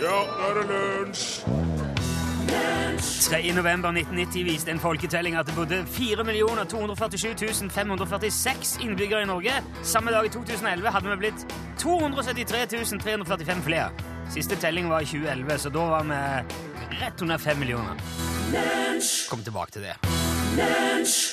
Ja, nå er det lunsj! 3. november 1990 viste en folketelling at det bodde 4 247 546 innbyggere i Norge. Samme dag i 2011 hadde vi blitt 273 345 flere. Siste telling var i 2011, så da var vi rett under 5 millioner. Kom tilbake til det.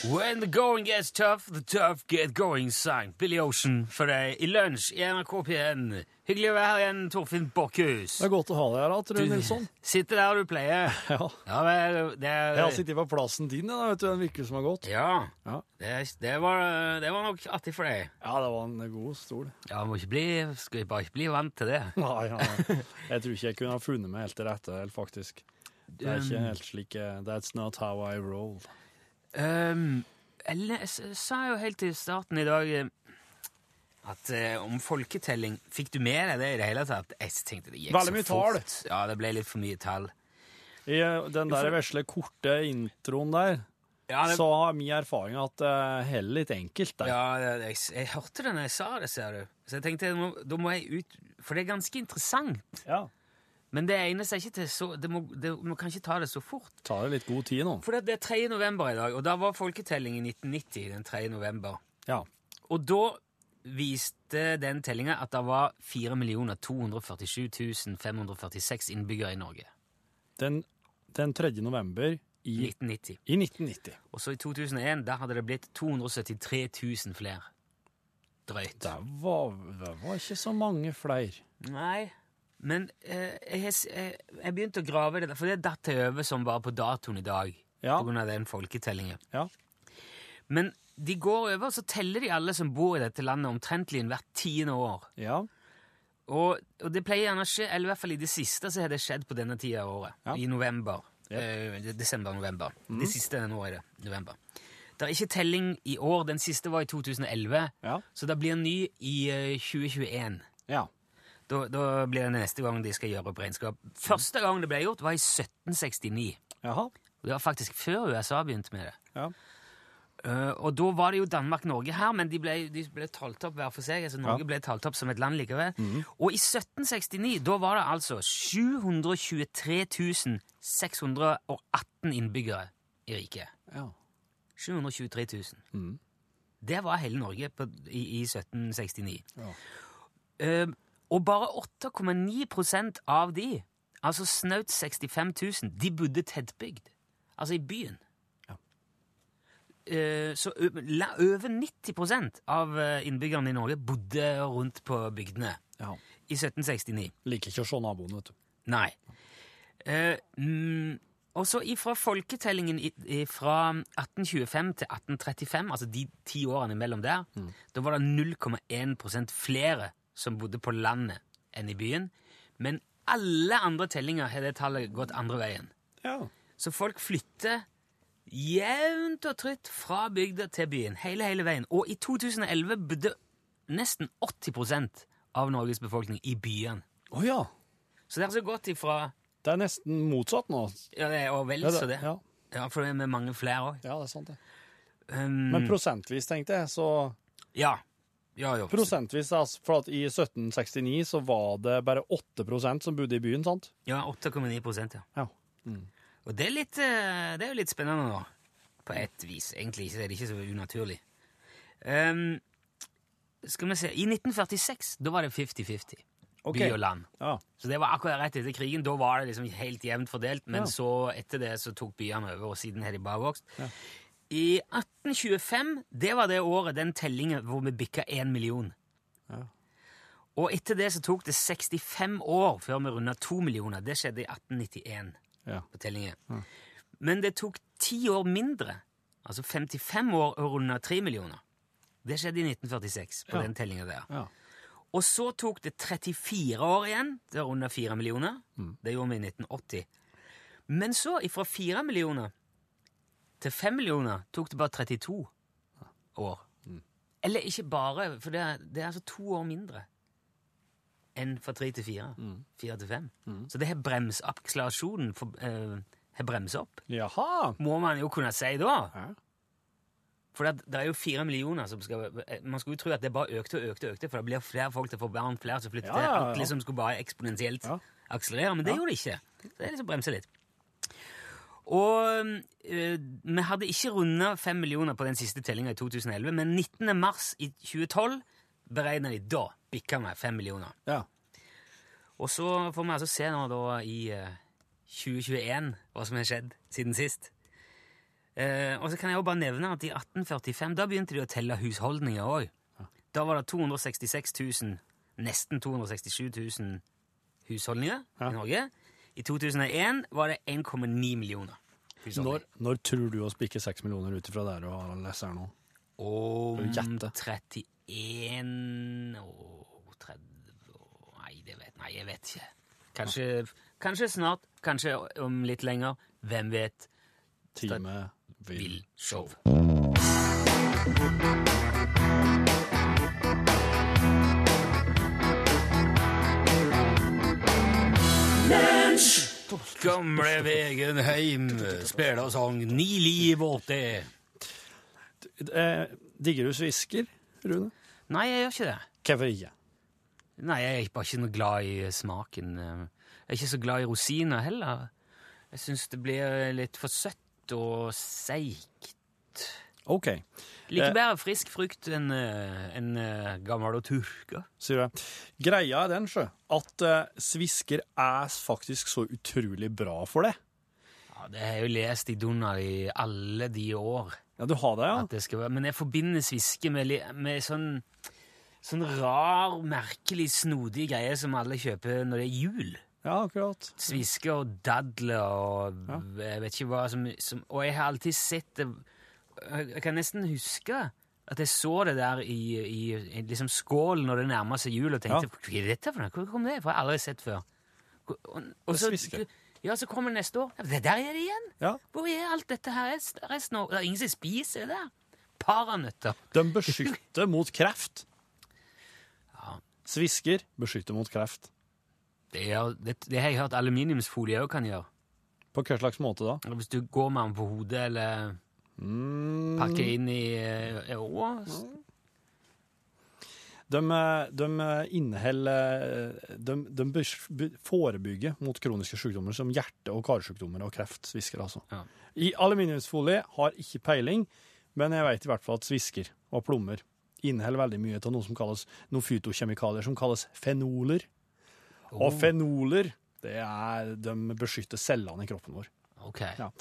When the going gets tough, the tough get going, sang Billy Ocean for deg i lunsj i NRK P1. Hyggelig å være her igjen, Torfinn Bokkhus. Det er godt å ha deg her, da, Trø Nilsson. sitter der du pleier. Ja. Ja, vel, det er Jeg har sittet på plassen din da, vet du, en uke som har gått. Ja, Ja. det, det, var, det var nok artig for deg. Ja, det var en god stol. Ja, må ikke bli, skal vi bare ikke bli vant til det. Nei, ja. Jeg tror ikke jeg kunne ha funnet meg helt til rette, helt faktisk. Det er ikke helt slik eh, That's not how I roll. Um, jeg sa jo helt til starten i dag eh, at uh, om folketelling Fikk du med deg det i det hele tatt? Jeg tenkte det gikk Veldig så mye tall. Ja, det ble litt for mye tall. I eh, den der vesle, korte introen der, Ja, det, så har min erfaring at det heller litt enkelt der. ja jeg, jeg, jeg hørte det når jeg sa det, ser du. Så jeg tenkte da må jeg ut For det er ganske interessant. Ja. Men det egner seg ikke til så det må, det, Vi kan ikke ta det så fort. Ta det litt god tid nå. For det, det er 3. november i dag, og da var folketelling i 1990. den 3. november. Ja. Og da viste den tellinga at det var 4 247 546 innbyggere i Norge. Den, den 3. november I i, 1990. i 1990. Og så i 2001 da hadde det blitt 273 000 flere. Drøyt. Det var, det var ikke så mange flere. Nei, men eh, jeg, jeg, jeg begynte å grave i det, der, for det datt jeg over som var på datoen i dag. Ja. På grunn av den folketellingen. Ja. Men de går over, så teller de alle som bor i dette landet omtrentlig hvert tiende år. Ja. Og, og det pleier gjerne å skje, eller i hvert fall i det siste så har det skjedd på denne tida av året. Ja. I november. Eh, Desember-november. Det siste nå er det november. Det er ikke telling i år. Den siste var i 2011, Ja. så det blir en ny i eh, 2021. Ja. Da, da blir det neste gang de skal gjøre opp regnskap. Første gang det ble gjort, var i 1769. Jaha. Det var faktisk før USA begynte med det. Ja. Uh, og da var det jo Danmark-Norge her, men de ble, de ble talt opp hver for seg. altså Norge Ja. Ble talt opp som et land likevel. Og i 1769 da var det altså 723 618 innbyggere i riket. ja. 723 000. Mm. Det var hele Norge på, i, i 1769. Ja. Eh, og bare 8,9% av de, altså snaut 65 000, de bodde tettbygd. Altså i byen. Ja. Eh, så over 90% av eh, innbyggerne i Norge bodde rundt på bygdene ja. i 1769. Liker ikke å se naboen, vet du. Nei. Eh, mm, og så fra folketellingen i- i- fra 1825 til 1835, altså de ti årene imellom der, da var det 0,1% flere som bodde på landet enn i byen. Men alle andre tellinger har det tallet gått andre veien. Ja. Så folk flytter jevnt og trutt fra bygda til byen, hele, hele veien. Og i 2011 bodde nesten 80% av Norges befolkning i byene. Oh, ja. Så det har altså gått ifra Det er nesten motsatt nå. Ja, det er og vel så det. Ja, Ja, for det er med mange flere òg. ja det er sant, det. Um, Men prosentvis, tenkte jeg, så ja. Ja, ja, Prosentvis, altså, for at i 1769 så var det bare 8% som bodde i byen, sant? Ja, 8,9 prosent, ja. Mm. Og det er, litt, eh, det er jo litt spennende nå. På et vis. Egentlig Det er det ikke så unaturlig. Um, skal vi se I 1946 da var det 50-50. Okay. By og land. Ja. Så det var akkurat rett etter krigen. Da var det liksom helt jevnt fordelt, men Ja. så etter det så tok byene over, og siden har de bare vokst. I 1825, det var det året, den tellingen hvor vi bikka én million. Ja. Og etter det så tok det 65 år før vi runda to millioner. Det skjedde i 1891 Ja. på tellingen. Men det tok ti år mindre, altså 55 år, å runde tre millioner. Det skjedde i 1946 på Ja. den tellinga der. Ja. Og så tok det 34 år igjen til å runde fire millioner. Det gjorde vi i 1980. Men så, ifra fire millioner til fem millioner, tok det bare 32 år. Eller ikke bare, for det er, det er altså to år mindre enn fra tre til 4. 4 til fem. Så det har brems Akselerasjonen for, eh, har bremset opp, Jaha. må man jo kunne si da. Ja. For det, det er jo fire millioner som skal Man skulle jo tro at det bare økte og økte, og økte, for det blir flere folk til å få barn, flere som flytter Ja, til. ja. At liksom skulle bare eksponentielt akselerere. Men det gjorde det ikke. Det er liksom bremse litt. Og øh, vi hadde ikke runda fem millioner på den siste tellinga i 2011, men 19. mars i 2012 beregna de da bikka vi fem millioner. Ja. Og så får vi altså se nå da i eh, 2021 hva som har skjedd siden sist. Eh, og så kan jeg jo bare nevne at i 1845 da begynte de å telle husholdninger òg. Da var det 266 000, nesten 267 000 husholdninger Ja. i Norge. I 2001 var det 1,9 millioner Når, når tror du å spikke 6 millioner ut ifra der og leser her nå? Gjette? 31 og 30 og- Nei, det vet, nei, jeg vet ikke. Kanskje, kanskje snart, kanskje om litt lenger. Hvem vet? Time Vil show. Gamle vegen heim, spela sang Ni liv åt det. Eh, digger du svisker, Rune? Nei, jeg gjør ikke det. Hvorfor ikke? Nei, jeg er bare ikke noe glad i smaken. Jeg er ikke så glad i rosiner heller. Jeg syns det blir litt for søtt og seigt. OK, Liker Eh. bedre frisk frukt enn en, eh, gammel og turka. sier det. Greia er den, sjø, at eh, svisker er faktisk så utrolig bra for det. Ja, det har jeg jo lest i Donald i alle de år. Ja, du har det, ja? Det være. Men jeg forbinder sviske med, med sånn, sånn rar, merkelig, snodig greie som alle kjøper når det er jul. Ja, akkurat. Svisker og dadler og jeg vet ikke hva som, som Og jeg har alltid sett det Jeg kan nesten huske at jeg så det der i, i, i liksom skål når det nærma seg jul, og tenkte hva er dette for noe? Hvor kom det fra? Jeg har aldri sett før. Og, og Det er. Ja, så kommer det neste år. Ja, der er det igjen! Ja. Hvor er alt dette her resten av Det er ingen som spiser det der. Paranøtter. De beskytter mot kreft. Ja. Svisker beskytter mot kreft. Det, er, det, det har jeg hørt aluminiumsfolie òg kan gjøre. På hva slags måte da? Hvis du går med den på hodet, eller Mm, pakker inn i eh, Å, de, eh, de inneholder De, de forebygger mot kroniske sykdommer som hjerte- og karsykdommer og kreft. Svisker, altså. Ja. I aluminiumsfolie har ikke peiling, men jeg vet i hvert fall at svisker og plommer inneholder veldig mye av noe som kalles noen fytokjemikalier som kalles fenoler. Og fenoler det er, de beskytter cellene i kroppen vår. Ok. Ja.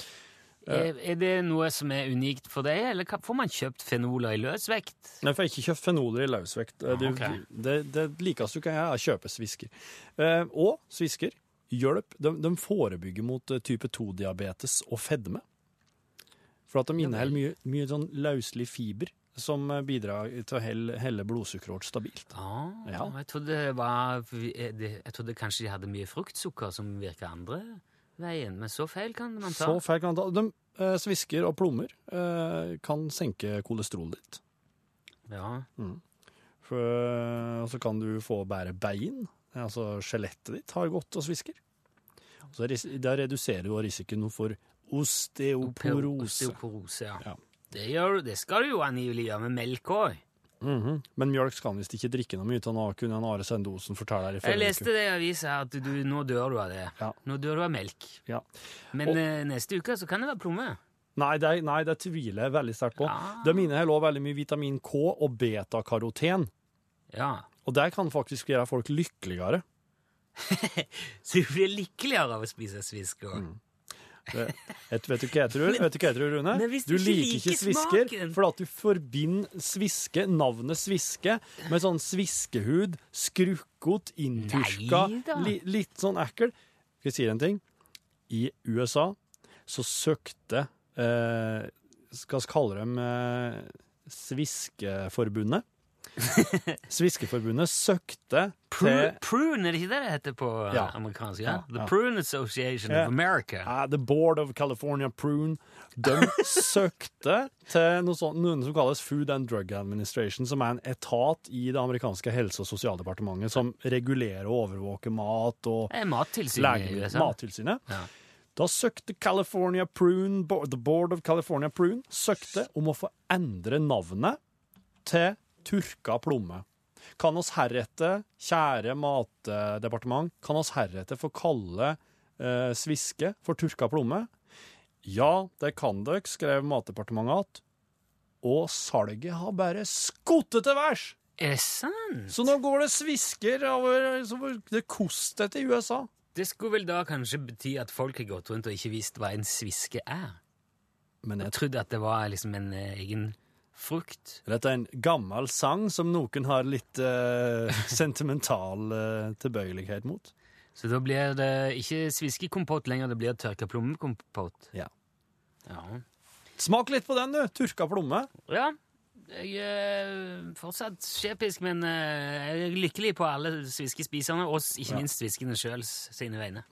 Er, er det noe som er unikt for deg, eller får man kjøpt fenoler i løsvekt? Jeg får ikke kjøpt fenoler i løsvekt. Ah, Det, ok. det, det likeste du kan gjøre, er å kjøpe svisker. Eh, og svisker hjelp, de, de forebygger mot eh, type 2-diabetes og fedme. For at de inneholder mye, mye sånn løselig fiber som eh, bidrar til å helle, helle blodsukkeret vårt stabilt. Ah, Ja. jeg, trodde var, jeg trodde kanskje de hadde mye fruktsukker som virker andre veien, men så feil kan man ta. Så feil kan man ta. De, eh, svisker og plommer eh, kan senke kolesterolet ditt. Ja. For, eh, og så kan du få bære bein. Altså skjelettet ditt har godt og svisker. Så da reduserer du risikoen for osteoporose. Osteoporose, ja. Ja. Det, gjør, det skal du jo angivelig gjøre med melk òg. Mhm. Men mjølk skal han visst ikke drikke noe mye av, nå kunne en Are Sendosen fortelle her i Jeg leste det i avisa at du, nå dør du av det. Ja. Nå dør du av melk. Ja. Men Og- eh, neste uke så kan det være plomme. Nei, det, nei, det tviler jeg veldig sterkt på. Ja. minner inneholder også veldig mye vitamin K og beta-karoten. Ja. Og det kan faktisk gjøre folk lykkeligere. Så du blir lykkeligere av å spise svisk òg. Mm. Det, vet, vet du hva jeg tror, vet du hva jeg tror Rune? Men Du du liker ikke svisker smaken. at du forbinder sviske, navnet sviske, med sånn sviskehud, skrukkot, innturska, li, litt sånn ekkel. Skal jeg si en ting? I USA så søkte eh, Skal vi kalle dem eh, Sviskeforbundet? Sviskeforbundet søkte Prune, til prune, er det ikke det det heter på Ja. amerikansk? Ja? The ja. Prune Association of America. Ja, The Board of California Prune de søkte til noe, sånt, noe som kalles Food and Drug Administration, som er en etat i det amerikanske helse- og sosialdepartementet som regulerer og overvåker mat og Mattilsynet. Mattilsynet. Ja. Da søkte California Prune, The Board of California Prune søkte om å få endre navnet til Turka plomme. Kan oss heretter, kjære matdepartement, kan oss heretter få kalle eh, sviske for turka plomme? Ja, det kan dere, skrev Matdepartementet att. Og salget har bare skutt til værs! Er det sant? Så nå går det svisker over Det koster til USA. Det skulle vel da kanskje bety at folk har gått rundt og ikke visst hva en sviske er? Men Jeg Og trodde at det var liksom en eh, egen frukt. Dette er en gammel sang som noen har litt eh, sentimental eh, tilbøyelighet mot. Så da blir det ikke sviskekompott lenger, det blir tørka plommekompott. Ja. Ja. Smak litt på den, du. Tørka plomme. ja. Jeg er fortsatt skjepisk, men eh, jeg er lykkelig på alle sviskespiserne, og ikke minst sviskene sjøl sine vegne.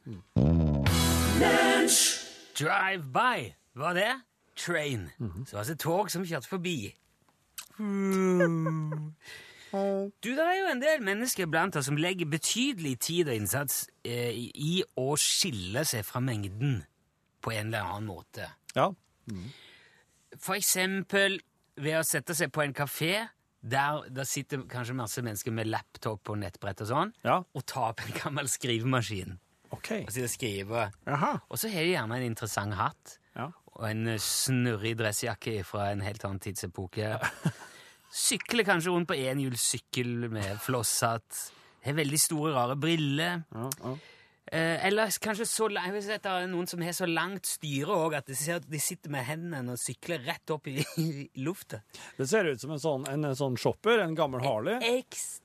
Drive by, var det? Train. Så altså tog som kjørte forbi. Du, det er jo en del mennesker blant oss som legger betydelig tid og innsats eh, i å skille seg fra mengden på en eller annen måte. Ja. For eksempel ved å sette seg på en kafé der det sitter kanskje masse mennesker med laptop og nettbrett og sånn, Ja. og ta opp en gammel skrivemaskin OK. og sitter og skriver. Aha. Og så har de gjerne en interessant hatt Ja. og en eh, snurrig dressjakke fra en helt annen tidsepoke. Sykler kanskje rundt på enhjulssykkel med flosshatt. Har veldig store, rare briller. Ja, ja. Eh, eller kanskje så langt jeg vil si at det er noen som har så langt styre òg at de, ser de sitter med hendene og sykler rett opp i, i lufta. Det ser ut som en sånn, en, sånn shopper, en gammel Harley.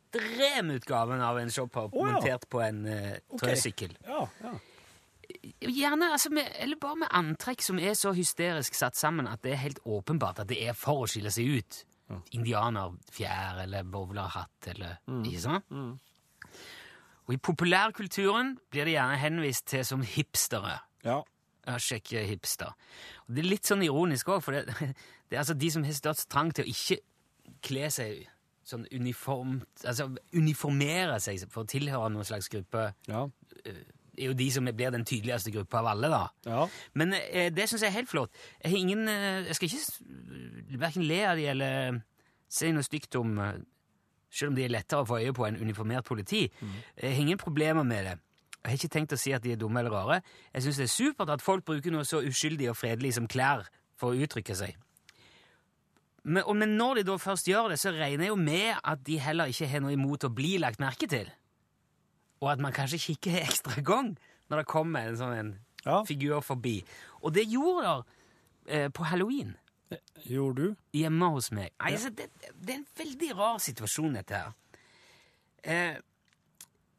Ekstremutgaven av en shopper oh, ja. montert på en uh, Ok. Okay. Ja, ja. Gjerne, altså med, eller bare med antrekk som er så hysterisk satt sammen at det er helt åpenbart at det er for å skille seg ut. Indianerfjær eller bowlerhatt eller Ikke sant? Og i populærkulturen blir det gjerne henvist til som hipstere. ja. Ja, sjekke hipster. Og det er litt sånn ironisk òg, for det, det er altså de som har størst trang til å ikke kle seg sånn uniformt Altså uniformere seg for å tilhøre noen slags gruppe, ja. er jo de som blir den tydeligste gruppa av alle, da. ja. Men eh, det syns jeg er helt flott. Jeg, har ingen, eh, jeg skal ikke verken le av de eller si noe stygt om eh, Selv om de er lettere å få øye på enn uniformert politi. Jeg har ingen problemer med det. Jeg har ikke tenkt å si at de er dumme eller rare. Jeg syns det er supert at folk bruker noe så uskyldig og fredelig som klær for å uttrykke seg. Men, når de da først gjør det, så regner jeg jo med at de heller ikke har noe imot å bli lagt merke til. Og at man kanskje kikker ekstra gang når det kommer en sånn en Ja. figur forbi. Og det gjorde der eh, på halloween Gjorde du? hjemme hos meg. Altså, det, det er en veldig rar situasjon, dette her. Eh,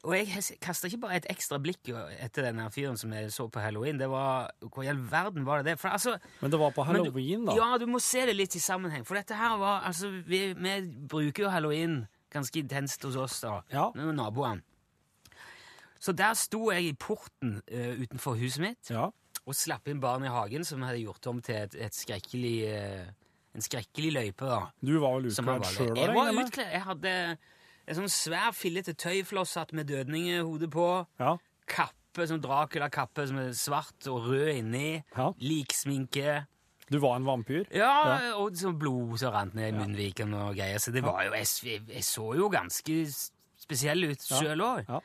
og jeg kasta ikke bare et ekstra blikk etter denne fyren som jeg så på halloween. Det var, Hvor i all verden var det det? For altså, Men det var på halloween, du- da? Ja, du må se det litt i sammenheng. For dette her var Altså, vi, vi bruker jo halloween ganske intenst hos oss, da. Ja. Med naboene. Så der sto jeg i porten uh, utenfor huset mitt Ja. og slapp inn barn i hagen som hadde gjort om til et, et skrekkelig uh, en skrekkelig løype. da. Du var vel utkledd sjøl. Jeg var utkledd. Jeg hadde en sånn svær, fillete tøyflosshatt med dødninghode på. Ja. Kappe, sånn Dracula-kappe som er svart og rød inni. Ja. Liksminke. Du var en vampyr? Ja, og sånn blod som rant ned i munnviken og greier. Så det var jo Jeg, jeg så jo ganske spesiell ut sjøl òg. Ja.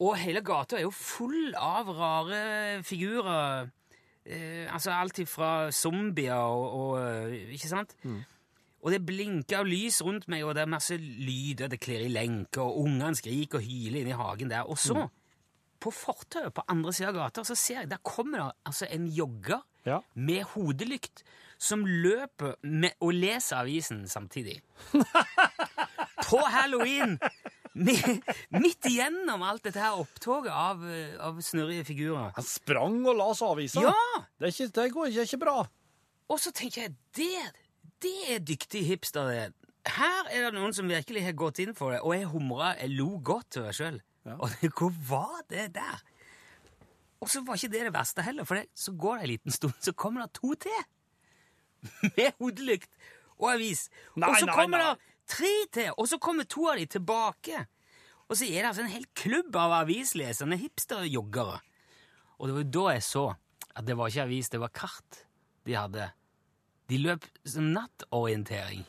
Og hele gata er jo full av rare figurer. Eh, altså alt ifra zombier og, og eh, Ikke sant? Og det blinker av lys rundt meg, og det er masse lyd, og det klirrer i lenker, og ungene skriker og hyler inni i hagen der. Og så, på fortauet på andre sida av gata, så ser jeg der kommer det altså en jogger Ja. med hodelykt som løper med, og leser avisen samtidig. på halloween! Midt igjennom alt dette her opptoget av, eh, av snurrige figurer. Han sprang og las avisa. Ja! Det, er ikke, det går ikke, ikke bra. Og så tenker jeg, det, det er dyktig hipster det. Her er det noen som virkelig har gått inn for det, og jeg humra, jeg lo godt til meg sjøl. Ja. Og hvor var det der? Og så var ikke det det verste heller, for det, så går det en liten stund, så kommer det to til. Med hodelykt og avis. Og så kommer det tre til, og så kommer to av de tilbake. Og så er det altså en hel klubb av avislesende hipsterjoggere. Og det var jo da jeg så at det var ikke avis, det var kart de hadde. De løp som nattorientering.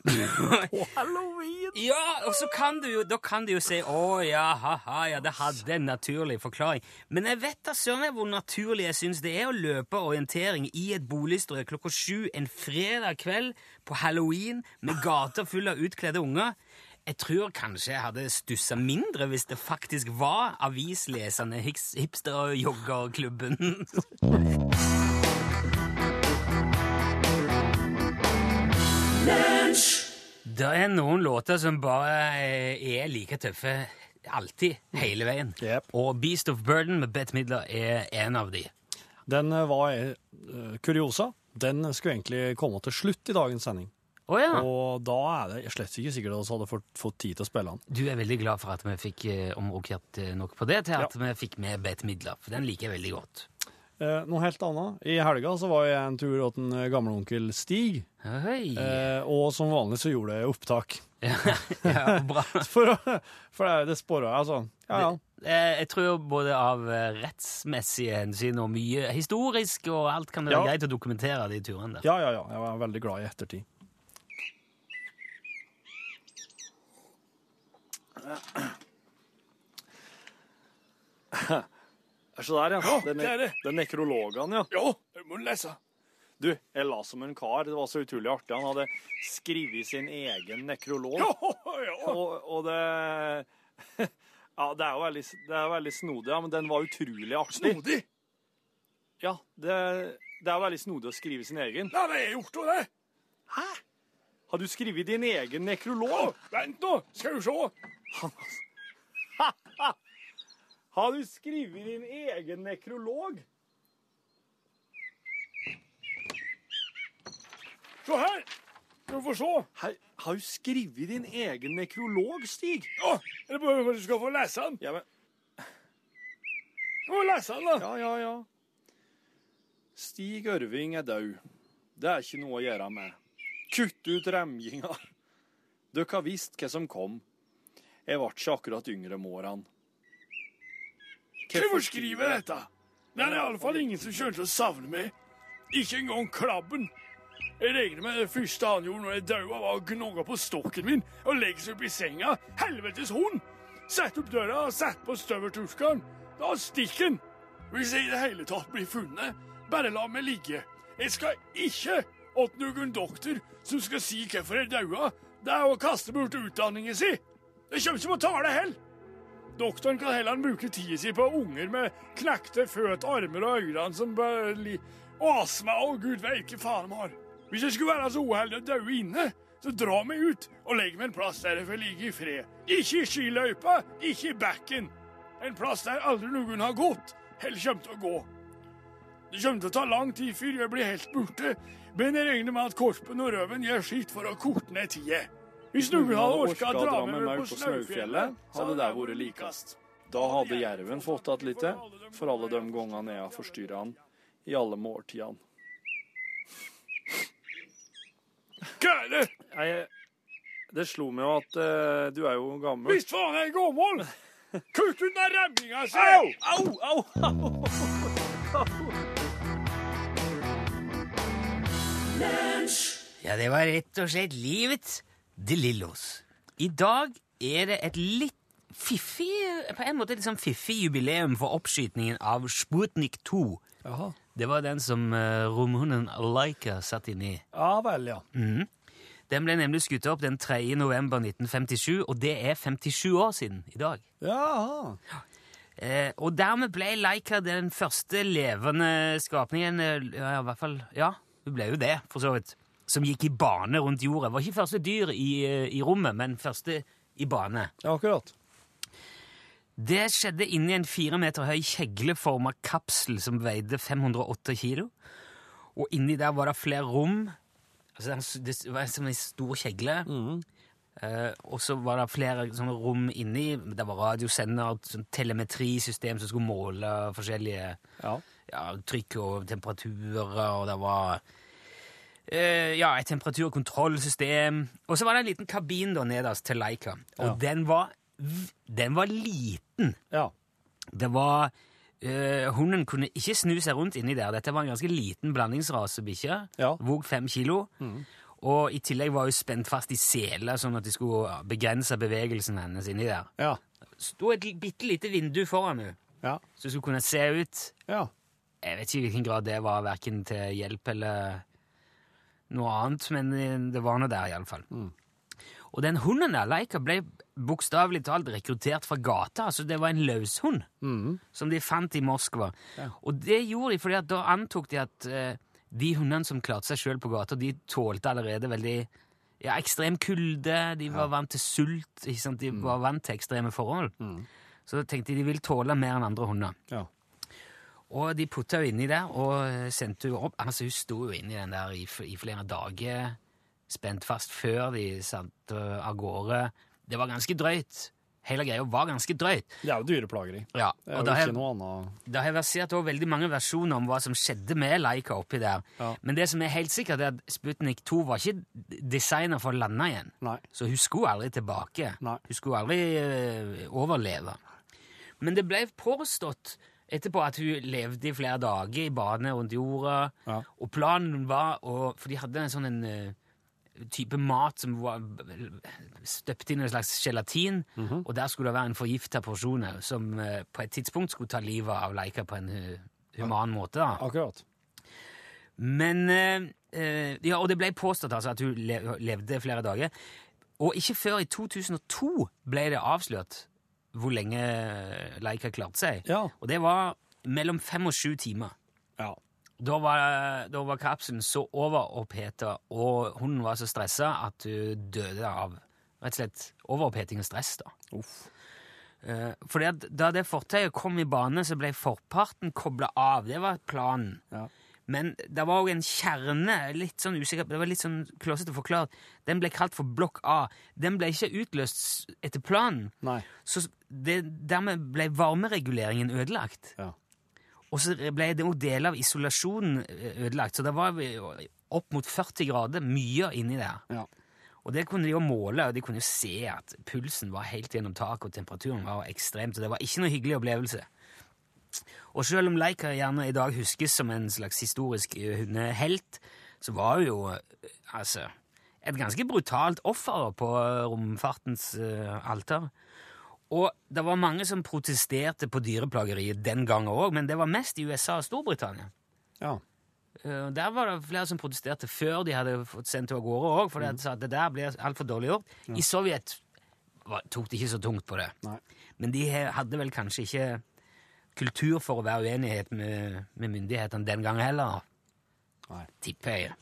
På halloween! Ja, og så kan du jo, da kan du jo si å ja, ha-ha, ja, det hadde en naturlig forklaring. Men jeg vet da søren meg hvor naturlig jeg syns det er å løpe orientering i et boligstrøk klokka sju en fredag kveld på halloween med gater fulle av utkledde unger. Jeg tror kanskje jeg hadde stussa mindre hvis det faktisk var avislesende hipster- hipster-joggerklubben. Det er noen låter som bare eh, er like tøffe alltid, hele veien. Yep. Og Beast of Burden med Bette Midler er en av de. Den eh, var eh, kuriosa. Den skulle egentlig komme til slutt i dagens sending. Oh, ja. Og da er det slett ikke sikkert at vi hadde fått, fått tid til å spille den. Du er veldig glad for at vi fikk omrokert nok på det til at vi fikk med Bette Midler, for den liker jeg veldig godt. Eh, noe helt annet. I helga så var jeg en tur hos en eh, gamleonkel Stig, Hei. eh, og som vanlig så gjorde jeg opptak. ja, bra. For, for det, det spora jeg, altså. Ja, ja. Eh, Jeg tror både av eh, rettsmessige hensyn og mye historisk og alt kan være Ja. greit å dokumentere de turene der. Ja, ja, ja. Jeg var veldig glad i ettertid. Se der, ja. Ja, Den, det er det. den nekrologen, ja. Ja, det må du lese. Du, jeg la som en kar. Det var så utrolig artig. Han hadde skrevet sin egen nekrolog. Ja, ja. Og, og det Ja, det er jo veldig, det er veldig snodig, ja, men den var utrolig artig. Snodig. Ja, det, det er veldig snodig å skrive sin egen. Nei, det er gjort, jo det. Hæ? Har du skrevet din egen nekrolog? nekrolog? vent nå, skal du se. Har du skrevet din egen nekrolog? Se her. Du får se. Her, har du skrevet din egen nekrolog, Stig? Ja, er bare for at du skal få lese den? Ja, men Du må lese den, da. Ja, ja, ja. Stig Ørving er død. Det er ikke noe å gjøre med. Kutt ut remginga. Dere har visst hva som kom. Jeg ble ikke akkurat yngre med årene. Hvorfor skriver jeg dette? Det er i alle fall ingen som kommer til å savne meg. Ikke engang klabben. Jeg regner med det første han gjorde når jeg daua, var å gnogge på stokken min og legge seg opp i senga. Helvetes hund! Sett opp døra og sett på støvelturskeren. Da stikker han. Hvis jeg i det hele tatt blir funnet, bare la meg ligge. Jeg skal ikke åt noen doktor som skal si hvorfor jeg daua. Det er å kaste bort utdanningen sin. Det kommer ikke på tale heller. Doktoren kan heller bruke tida si på unger med knekte føtter, armer og øyne som li... og astma og gud veit hva faen de har. Hvis jeg skulle være så uheldig å daue inne, så dra meg ut og legg meg en plass der jeg får ligge i fred. Ikke i skiløypa, ikke i bekken. En plass der aldri noen har gått, eller kommer til å gå. Det kommer til å ta lang tid før jeg blir helt borte, men jeg regner med at korpen og røven gjør sitt for å korte ned tida. Hvis noen hadde orka å dra med meg på Snaufjellet, hadde det vært likest. Da hadde jerven fått att litt, for alle de gangene jeg har forstyrra han i alle måltidene. Hva er det? Jeg, det slo meg jo at uh, du er jo gammel. Visst faen er jeg gammel! Kutt ut den remminga si! Au, au, au! Ja, det var rett og slett livet de Lillos. I dag er det et litt fiffig, på en måte sånn fiffig jubileum for oppskytningen av Sputnik 2. Aha. Det var den som uh, romhunden Laika satt inni. Ja vel, ja. Den ble nemlig skutt opp den 3. november 1957, og det er 57 år siden i dag. Jaha. Eh, og dermed ble Laika den første levende skapningen eh, ja, i hvert fall, ja, hun ble jo det, for så vidt, som gikk i bane rundt jorda. Var ikke første dyr i, eh, i rommet, men første i bane. Ja, akkurat. Det skjedde inni en fire meter høy kjegleforma kapsel som veide 508 kilo. Og inni der var det flere rom. Altså, det var som en stor kjegle. Eh, og så var det flere sånne rom inni. Det var radiosender, sånn telemetrisystem som skulle måle forskjellige Ja. ja, trykk og temperaturer, og det var eh, ja, et temperaturkontrollsystem. Og så var det en liten kabin da nederst til Leica, og Ja. den, var, den var liten. Ja. Det var Eh, hunden kunne ikke snu seg rundt inni der. Dette var en ganske liten blandingsrasebikkje. Ja. Vog fem kilo. Og i tillegg var hun spent fast i seler, sånn at de skulle begrense bevegelsen hennes inni der. Ja. Sto et bitte lite vindu foran henne, Ja. så hun skulle kunne se ut. Ja. Jeg vet ikke i hvilken grad det var verken til hjelp eller noe annet, men eh, det var noe der iallfall. Og den hunden der, Leica, ble bokstavelig talt rekruttert fra gata. altså Det var en løshund som de fant i Moskva. Og det gjorde de fordi at da antok de at eh, de hundene som klarte seg sjøl på gata, de tålte allerede veldig ja, ekstrem kulde, de var vant til sult, de var vant til ekstreme forhold. Så da tenkte de de vil tåle mer enn andre hunder. Ja. Og de putta henne inni der og sendte henne opp. Altså, hun sto jo inni den der i, i flere dager, spent fast før de satte av gårde. Det var ganske drøyt. Hele greia var ganske drøyt. Det er jo dyreplageri. Ja, Det er jo ikke noe annet det har versert også veldig mange versjoner om hva som skjedde med Laika oppi der. Ja. Men det som er helt sikkert, er at Sputnik 2 var ikke designa for å lande igjen. Nei. Så hun skulle aldri tilbake. Nei. Hun skulle aldri uh, overleve. Men det ble påstått etterpå at hun levde i flere dager i badene rundt jorda. Ja. Og planen var å For de hadde en sånn en, uh, type mat som var støpt inn i en slags gelatin, Mhm. og der skulle det være en forgifta porsjon som uh, på et tidspunkt skulle ta livet av Leika på en uh, human måte. da. Akkurat. Men Ja, og det ble påstått altså at hun le levde flere dager. Og ikke før i 2002 ble det avslørt hvor lenge Leica klarte seg. Ja. Og det var mellom fem og sju timer. Ja. Da var, da var kapselen så overoppheta, og hunden var så stressa at hun døde av rett og slett overoppheting og stress. da. Uff. Eh, fordi at Da det fortøyet kom i bane, så ble forparten kobla av. Det var planen. Ja. Men det var òg en kjerne, litt sånn usikker, det var litt sånn klåsete forklart. Den ble kalt for blokk A. Den ble ikke utløst etter planen. Nei. Så det, dermed ble varmereguleringen ødelagt. Ja. Og så ble det òg deler av isolasjonen eh, ødelagt. Så det var opp mot 40 grader, mye inni der. Ja. Og det kunne de jo måle, og de kunne jo se at pulsen var helt gjennom taket, og temperaturen var ekstremt, og det var ikke noe hyggelig opplevelse. Og selv om Leica gjerne i dag huskes som en slags historisk eh, hundehelt, så var hun jo eh, altså et ganske brutalt offer på eh, romfartens uh, alter. Og det var mange som protesterte på dyreplageriet den gangen òg, men det var mest i USA og Storbritannia. Ja. Uh, Der var det flere som protesterte før de hadde fått sendt henne av gårde òg, for de sa at det der ble altfor dårlig gjort. I Sovjet var- tok de ikke så tungt på det. Nei. Men de hadde vel kanskje ikke kultur for å være uenighet med, med myndighetene den gangen heller. Nei. Tipper jeg.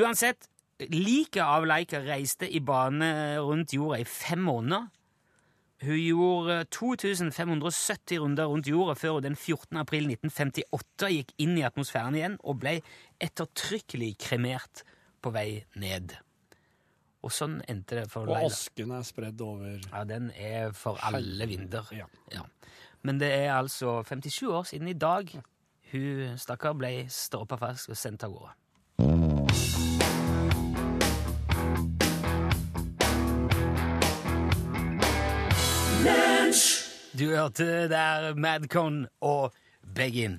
Uansett, liket av Leica reiste i bane rundt jorda i fem måneder. Hun gjorde 2570 runder rundt jorda før hun den 14. april 1958 gikk inn i atmosfæren igjen og ble ettertrykkelig kremert på vei ned. Og sånn endte det for Leila. Og asken er spredd over Ja, den er for alle vinder. Ja. Ja. Men det er altså 57 år siden i dag hun stakkar ble stroppa fast og sendt av gårde. Du hørte der Madcon og Beggin.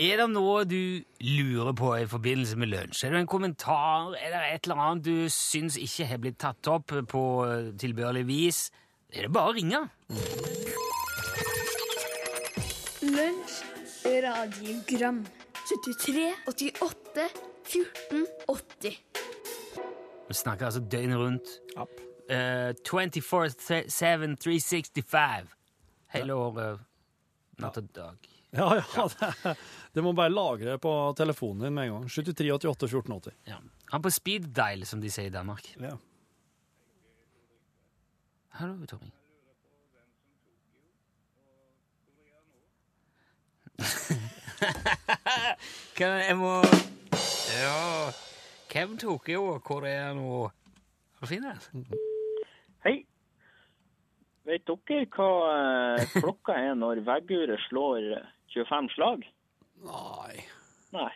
Er det noe du lurer på i forbindelse med lunsj? Er det en kommentar? Er det et eller annet du syns ikke har blitt tatt opp på tilbørlig vis? Er det bare å ringe? Lunsj, radiogram 73, 88, 14, 80 Vi snakker altså døgnet rundt. App. Uh, 24-7, 365. Hele året. Natt og dag. Ja, ja, det, det må bare lagre på telefonen din med en gang. 73 88 14 80. Ja. Han på speed dial, som de sier i Danmark. Ja. Hallo, Tommy. Kan jeg må Ja Hvem tok jo hvor er han nå? Har du funnet det? Hei. Vet dere hva eh, klokka er når vegguret slår eh, 25 slag? Nei. Nei.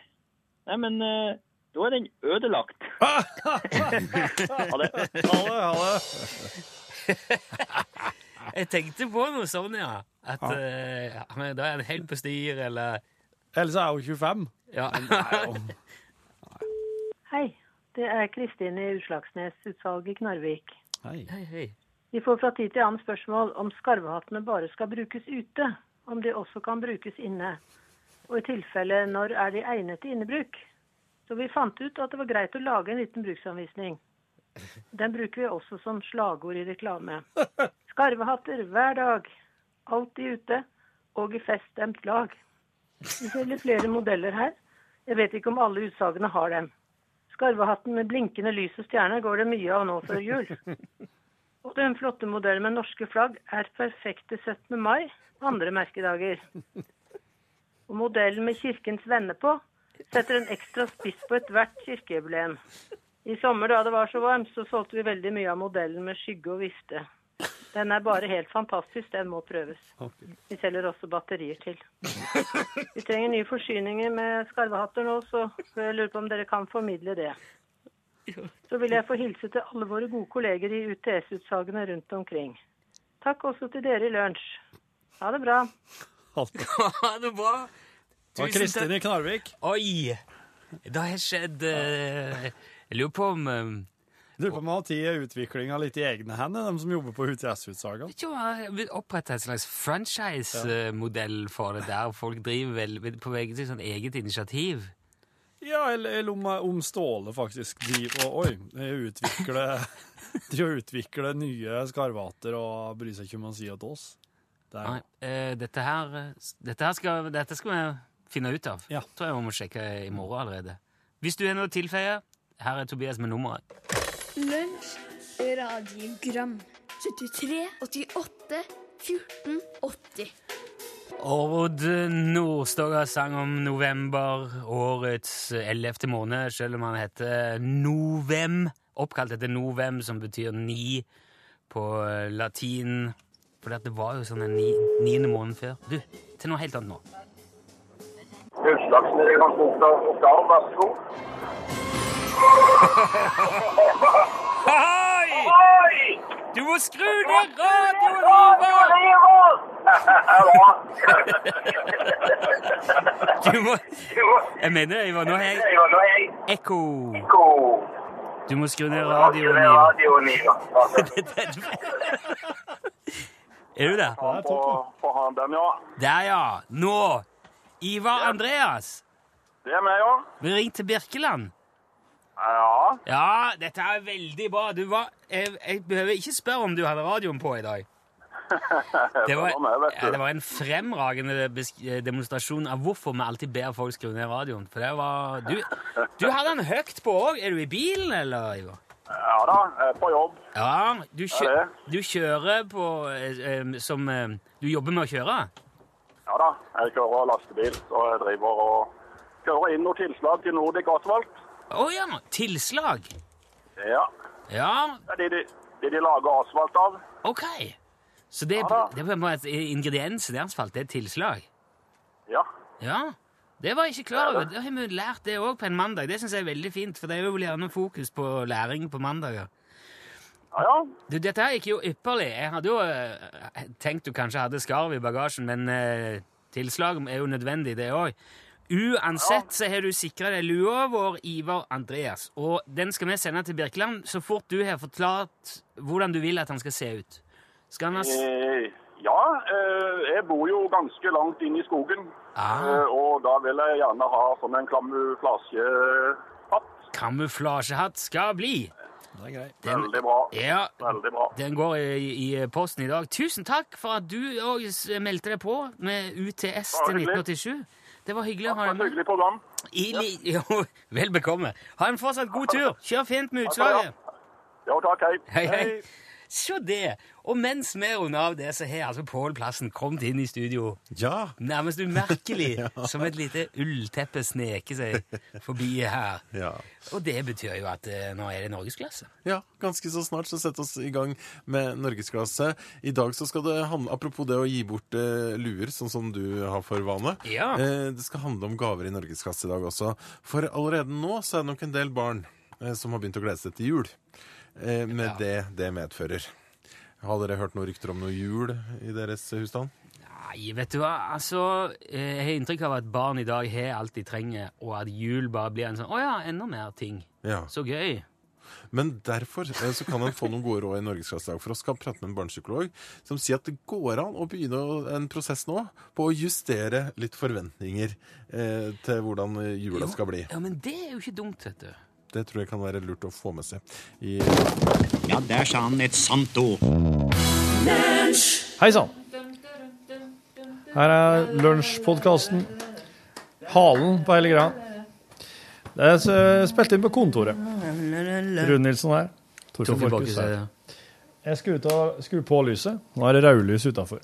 Nei, men eh, da er den ødelagt. Det. Ha det, ha det. Jeg tenkte på noe sånn, ja. At eh, men da er han helt på styr, eller Eller så er hun 25. Ja. Hei, det er Kristin i Utslagsnes-utsalget i Knarvik. Hei. Hei, hei. Vi får fra tid til annen spørsmål om skarvehattene bare skal brukes ute, om de også kan brukes inne. Og i tilfelle når er de egnet til innebruk? Så vi fant ut at det var greit å lage en liten bruksanvisning. Den bruker vi også som slagord i reklame. Skarvehatter hver dag, alltid ute og i feststemt lag. Vi selger flere modeller her. Jeg vet ikke om alle utsalgene har dem. Skarvehatten med blinkende lys og stjerne går det mye av nå før jul. Og den flotte modellen med norske flagg er perfekte 17. mai og andre merkedager. Og modellen med Kirkens venner på setter en ekstra spiss på ethvert kirkejubileum. I sommer da det var så varmt, så solgte vi veldig mye av modellen med skygge og vifte. Den er bare helt fantastisk, den må prøves. Vi selger også batterier til. Vi trenger nye forsyninger med skarvehatter nå, så jeg lurer på om dere kan formidle det. Så vil jeg få hilse til alle våre gode kolleger i UTS-utsalgene rundt omkring. Takk også til dere i lunsj. Ha det bra. Ha det bra. Tusen takk. Kristin i Knarvik. Oi! Det har skjedd eh, Jeg lurer på om eh, Lurer på om han har tatt utviklinga litt i egne hender, de som jobber på UTS-utsalgene. ikke om jeg vil opprette en slags franchise-modell for det, der folk driver vel på eget, sånn eget initiativ. Ja, eller, eller om, om Ståle faktisk driver og Oi, utvikler De utvikler nye skarvater og bryr seg ikke om han sier til oss. Det er, Nei, eh, dette her dette, her skal, dette skal vi finne ut av. Ja. Tror jeg vi må sjekke i morgen allerede. Hvis du har noe å tilføye, her er Tobias med nummeret. Lunsj, radiogram 73, 88, 14, 80 Odd Nordstoga sang om november, årets ellevte måned, selv om han heter Novem. Oppkalt etter Novem, som betyr ni på eh, latin. For det var jo sånn en ni, niende måned før. Du, til noe helt annet nå. Utslagsnes transport av Oskar, vær så god. Hei! Du må skru ned radioen, Ivar! Du må Jeg mener, Ivar, nå har jeg ekko. Du må skru ned radioen, Ivar. Er du der? Der, ja. Nå! Ivar Andreas. Det er meg, ja. Vi ringte til Birkeland. Ja, Ja, dette er veldig bra. Du var, jeg, jeg behøver ikke spørre om du hadde radioen på i dag. Det var, du. ja, det var en fremragende demonstrasjon av hvorfor vi alltid ber folk skru ned radioen. For det var Du, du hadde den høyt på òg. Er du i bilen, eller, Ivar? ja da, jeg er på jobb. Ja, du, kjø du kjører på eh, eh, Som eh, Du jobber med å kjøre? Ja da, jeg kjører lastebil, så jeg driver og kjører inn noen tilslag til Nordic Asphalt. Å ja! Tilslag. Ja, Ja, det er det, de, de, lager asfalt av. OK. Så det, Ja det er på en måte ingrediensen i asfalt. Det er tilslag. Ja, Ja, det var jeg ikke klar over. Da har vi lært det òg på en mandag. Det syns jeg er veldig fint, for det er jo gjerne fokus på læring på mandager. ja, ja. Du, dette her gikk jo ypperlig. Jeg hadde jo uh, tenkt du kanskje hadde skarv i bagasjen, men uh, tilslag er jo nødvendig, det òg. Uansett så har du sikra deg lua vår, Ivar Andreas, og den skal vi sende til Birkeland så fort du har forklart hvordan du vil at han skal se ut. Skal han ha s- Eh, ja, eh, jeg bor jo ganske langt inn i skogen. Ah. Eh, og da vil jeg gjerne ha sånn en kamuflasjehatt. kamuflasjehatt skal bli? Det er. Den- Veldig bra. Ja, Veldig bra. Den går i, i posten i dag. Tusen takk for at du òg meldte deg på med UTS til Bare hyggelig. 1987. Det var hyggelig å ha deg hyggelig program. I li jo, vel bekomme. Ha en fortsatt god tur. Kjør fint med utslaget. Jo, takk, hei. Hei, hei. Se det! Og mens vi runder av det, så har altså Pål Plassen kommet inn i studio Ja. nærmest umerkelig, som et lite ullteppe sneker seg forbi her. ja. Og det betyr jo at eh, nå er det norgesklasse. Ja, ganske så snart så setter vi oss i gang med norgesklasse. I dag så skal det handle, apropos det å gi bort eh, luer, sånn som du har for vane. Ja. Eh, det skal handle om gaver i norgesklasse i dag også. For allerede nå så er det nok en del barn som har begynt å glede seg til jul. Eh, med Ja. det det medfører. Har dere hørt noen rykter om noe jul i deres husstand? Nei, vet du hva, altså eh, Jeg har inntrykk av at barn i dag har alt de trenger, og at jul bare blir en sånn Å ja, enda mer ting. Ja. Så gøy. Men derfor eh, så kan en få noen gode råd i Norgesklassedag. For oss skal prate med en barnepsykolog som sier at det går an å begynne en prosess nå på å justere litt forventninger eh, til hvordan jula Jo, skal bli. Ja, men det er jo ikke dumt, vet du. Det tror jeg kan være lurt å få med seg. I, Ja, der sa han et sant ord. Hei sann! Her er lunsjpodkasten. Halen på hele greia. Det er spilt inn på kontoret. Rune Nilsen her. Torfinn Borchhus her. Jeg skal ut og skru på lyset. Nå er det rødlys utafor.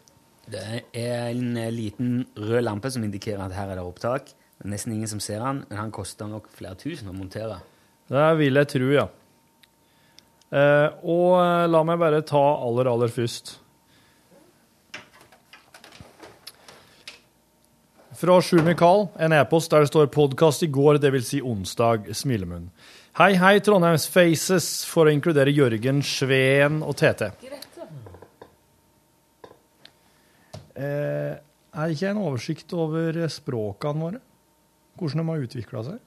Det er en eh, liten rød lampe som indikerer at her er det opptak. Det er nesten ingen som ser han, men han koster nok flere tusen å montere. Det vil jeg tro, ja. Eh, og eh, la meg bare ta aller, aller først Fra Sjur Mikael, en e-post der det står 'podkast i går', dvs. Si onsdag, smilemunn. Hei, hei, Trondheims Faces, for å inkludere Jørgen, Sveen og TT. Eh, er det ikke en oversikt over språkene våre? Hvordan de har utvikla seg?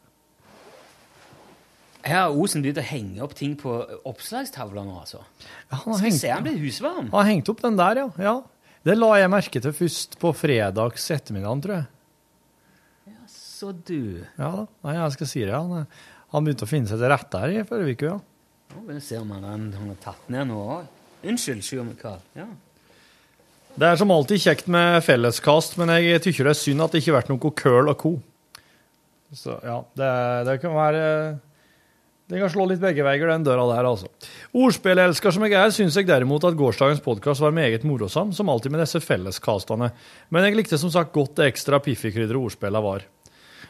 Her har Osen begynt å henge opp ting på oppslagstavla nå, altså. Ja, han har Skal vi hengt- se, han blir husvarm. Han har hengt opp den der, ja. ja. Det la jeg merke til først på fredags ettermiddag, tror jeg. Så du Ja da. Nei, jeg skal si det. Han, han begynte å finne seg til rette her i forrige uke, ja. Nå vil jeg se om han, han har tatt ned noe òg. Unnskyld, Sjur Mikael. Ja. Det er som alltid kjekt med felleskast, men jeg tykker det er synd at det ikke har vært noe køl og co. Så ja, det, det kan være Det kan slå litt begge veier, den døra der, altså. Ordspillelsker som jeg er, syns jeg derimot at gårsdagens podkast var meget morosam, som alltid med disse felleskastene. Men jeg likte som sagt godt det ekstra piffikrydderet ordspillene var.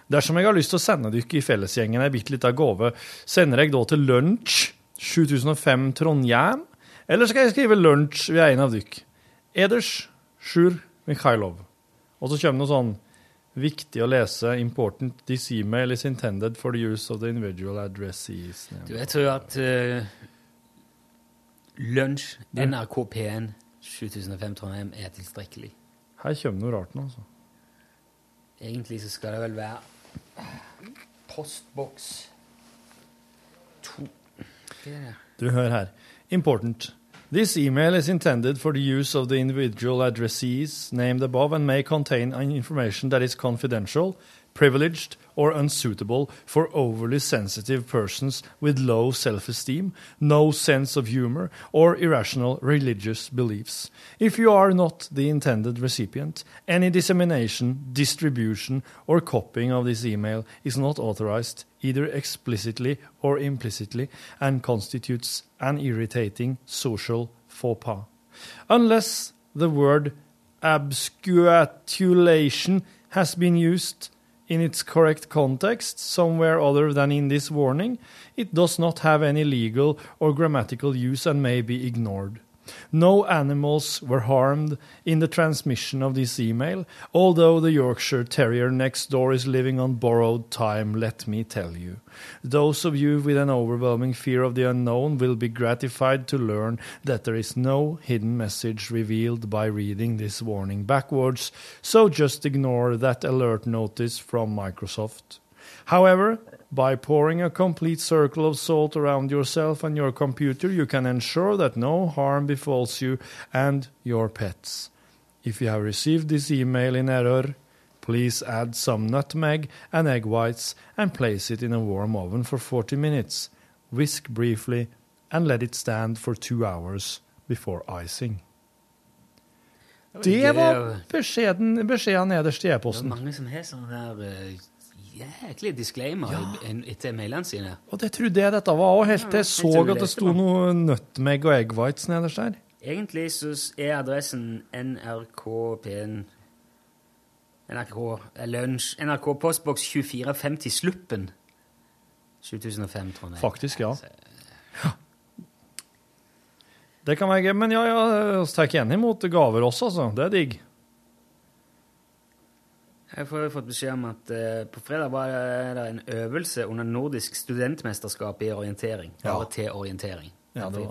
Dersom jeg har lyst til å sende dere i fellesgjengen ei bitte lita gave, sender jeg da til Lunsj 7005 Trondheim, eller skal jeg skrive lunsj ved en av dere? Eders Sjur Mikhailov. Og så kommer det noe sånn viktig å lese. Important. This email is intended for the use of the individual addressees. Du, jeg tror at uh, Lunsj, NRK P1 7005 Trondheim er tilstrekkelig. Her kommer noe rart nå, altså. Egentlig så skal det vel være postboks to Hva er det? Du hører her. Important. This email is intended for the use of the individual addressees named above and may contain information that is confidential, privileged, or unsuitable for overly sensitive persons with low self-esteem, no sense of humor, or irrational religious beliefs. If you are not the intended recipient, any dissemination, distribution, or copying of this email is not authorized, either explicitly or implicitly, and constitutes an irritating social faux pas. Unless the word absquatulation has been used in its correct context somewhere other than in this warning, it does not have any legal or grammatical use and may be ignored. No animals were harmed in the transmission of this email, although the Yorkshire Terrier next door is living on borrowed time, let me tell you. Those of you with an overwhelming fear of the unknown will be gratified to learn that there is no hidden message revealed by reading this warning backwards, so just ignore that alert notice from Microsoft. However, by pouring a complete circle of salt around yourself and your computer, you can ensure that no harm befalls you and your pets. If you have received this email in error, please add some nutmeg and egg whites and place it in a warm oven for 40 minutes. Whisk briefly and let it stand for two hours before icing. Det var beskjeden, beskjeden nederst i e-posten. mange som har sånn der uh, jæklig disclaimer ja. etter mailene sine. Og det trodde jeg dette var òg, helt til jeg så at det sto noe nutmeg og egg whites nederst der. Egentlig så er adressen NRK-P1 NRK eh, Lunsj NRK Postboks 2450 Sluppen. 7005 jeg. Faktisk, ja. Det kan være gøy, men ja, ja, vi tar igjen imot gaver også, altså. Det er digg. Jeg har fått beskjed om at uh, på fredag var det en øvelse under nordisk studentmesterskap i orientering. Bare Ja. til orientering. Ja, det var-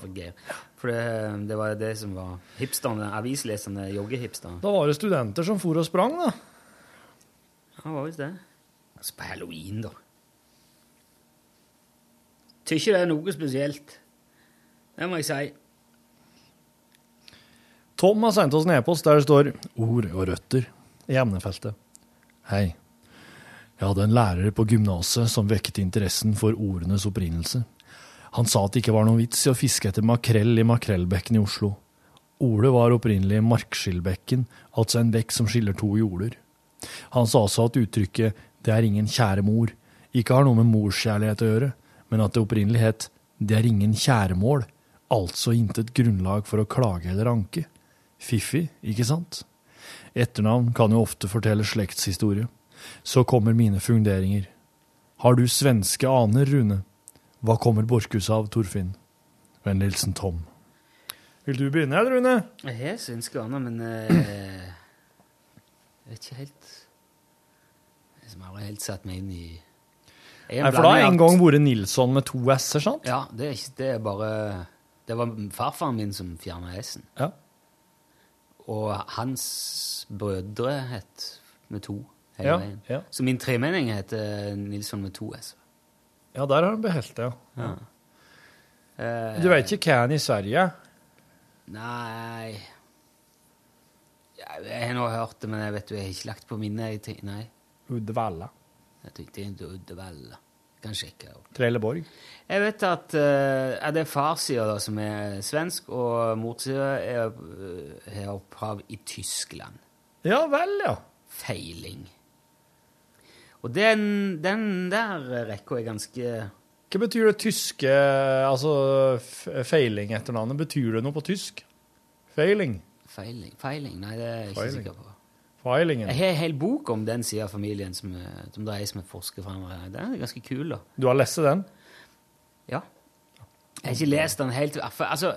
for. Det, det var det som var hipsterne, avislesende joggehipsterne. Da var det studenter som for og sprang, da. Ja, hva var visst det? Altså på halloween, da. Tykker det er noe spesielt. Det må jeg si. Tom har sendt oss en e-post der det står 'ord og røtter' i emnefeltet. Hei. Jeg hadde en lærer på gymnaset som vekket interessen for ordenes opprinnelse. Han sa at det ikke var noen vits i å fiske etter makrell i makrellbekken i Oslo. Ordet var opprinnelig markskillbekken, altså en bekk som skiller to jorder. Han sa også at uttrykket 'det er ingen kjære mor' ikke har noe med morskjærlighet å gjøre, men at det opprinnelig het 'det er ingen kjæremål', altså intet grunnlag for å klage eller anke. Fiffig, ikke sant? Etternavn kan jo ofte fortelle slektshistorie. Så kommer mine funderinger. Har du svenske aner, Rune? Hva kommer Borchhus av, Torfinn? Vennlig hilsen Tom. Vil du begynne, eller, Rune? Jeg har svenske aner, men eh, Jeg vet ikke helt Jeg har aldri helt satt meg inn i Nei, for da har en gang vært Nilsson med to s-er, sant? Ja, det er, ikke, det er bare Det var farfaren min som fjerna s-en. Ja. Og hans brødre het med to hele Ja, veien. ja. Så min tremenning heter Nilsson med to s. Ja, der har han beholdt det, ja. Ja. Du vet ikke hva han i Sverige? Nei Jeg har nå hørt det, men jeg vet du, jeg har ikke lagt på minnet. Nei. Uddevalla. Jeg tenkte Uddevalla. Kan sjekke. opp. Trelleborg. Jeg vet at uh, det er farssida som er svensk, og morsida er, eh, har opphav i Tyskland. Ja vel, ja. Feiling. Og den, den der rekka er ganske Hva betyr det tyske Altså feiling etter navnet? Betyr det noe på tysk? Feiling? Feiling? Feiling? Nei, det er jeg ikke Feiling. sikker på. Feilingen. Jeg har en hel bok om den sida av familien som, eh, som dreier som med forsker fremover. Den er ganske kul, da. Du har lest den? Ja. Jeg har ikke lest den helt for, Altså,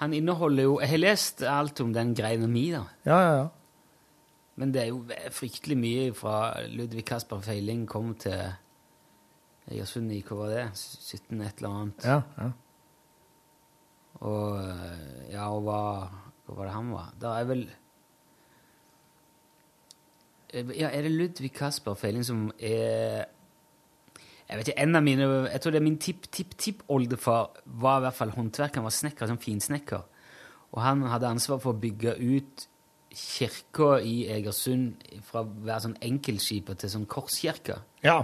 han inneholder jo Jeg har lest alt om den greia mi, da. Ja, ja, ja. Men det er jo fryktelig mye fra Ludvig Kasper Feiling kom til Jørsund IK, var det? 17 et eller annet. Ja, ja. Og eh, ja, og hva, hva var det han var? Det er vel Ja, er det Ludvig Kasper Feiling som er Jeg vet ikke, en av mine Jeg tror det er min tipp-tipp-tippoldefar var i hvert fall håndverker, han var snekker, sånn finsnekker. Og han hadde ansvar for å bygge ut kirka i Egersund fra å være sånn enkeltskipet til sånn korskirke. Ja.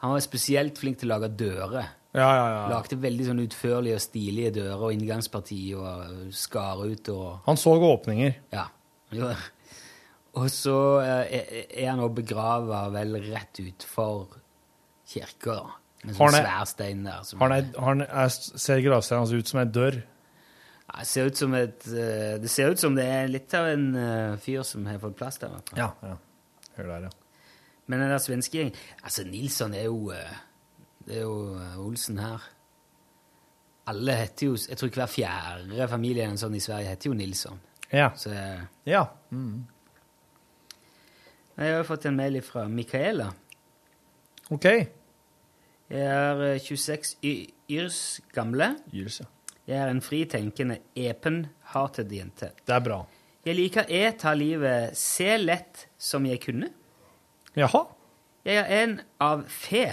Han var spesielt flink til å lage dører. Ja, ja, ja. Lagde veldig sånn utførlige og stilige dører og inngangsparti og skar ut og Han så åpninger. Ja. Og så eh, er- han også begrava vel rett utfor kirka, da. Med sånn svær stein der. Som Har han han- er- ser gravsteinen hans ut som ei dør? Ja, det ser ut som et eh, Det ser ut som det er litt av en eh, fyr som har fått plass der. i. Ja. ja. Hør der, ja. Men den der svenske gjengen Altså, Nilsson er jo Det er jo Olsen her. Alle heter jo Jeg tror hver fjerde familie eller sånn i Sverige heter jo Nilsson. Ja. Så Ja. Mm. Jeg har fått en mail fra Micaela. OK. Jeg er eh, 26 yrs gamle. Yrs, ja. Jeg er en fritenkende, epen-hatet jente. Det er bra. Jeg liker E, ta livet se lett som jeg kunne. Jaha. Jeg er en av fe,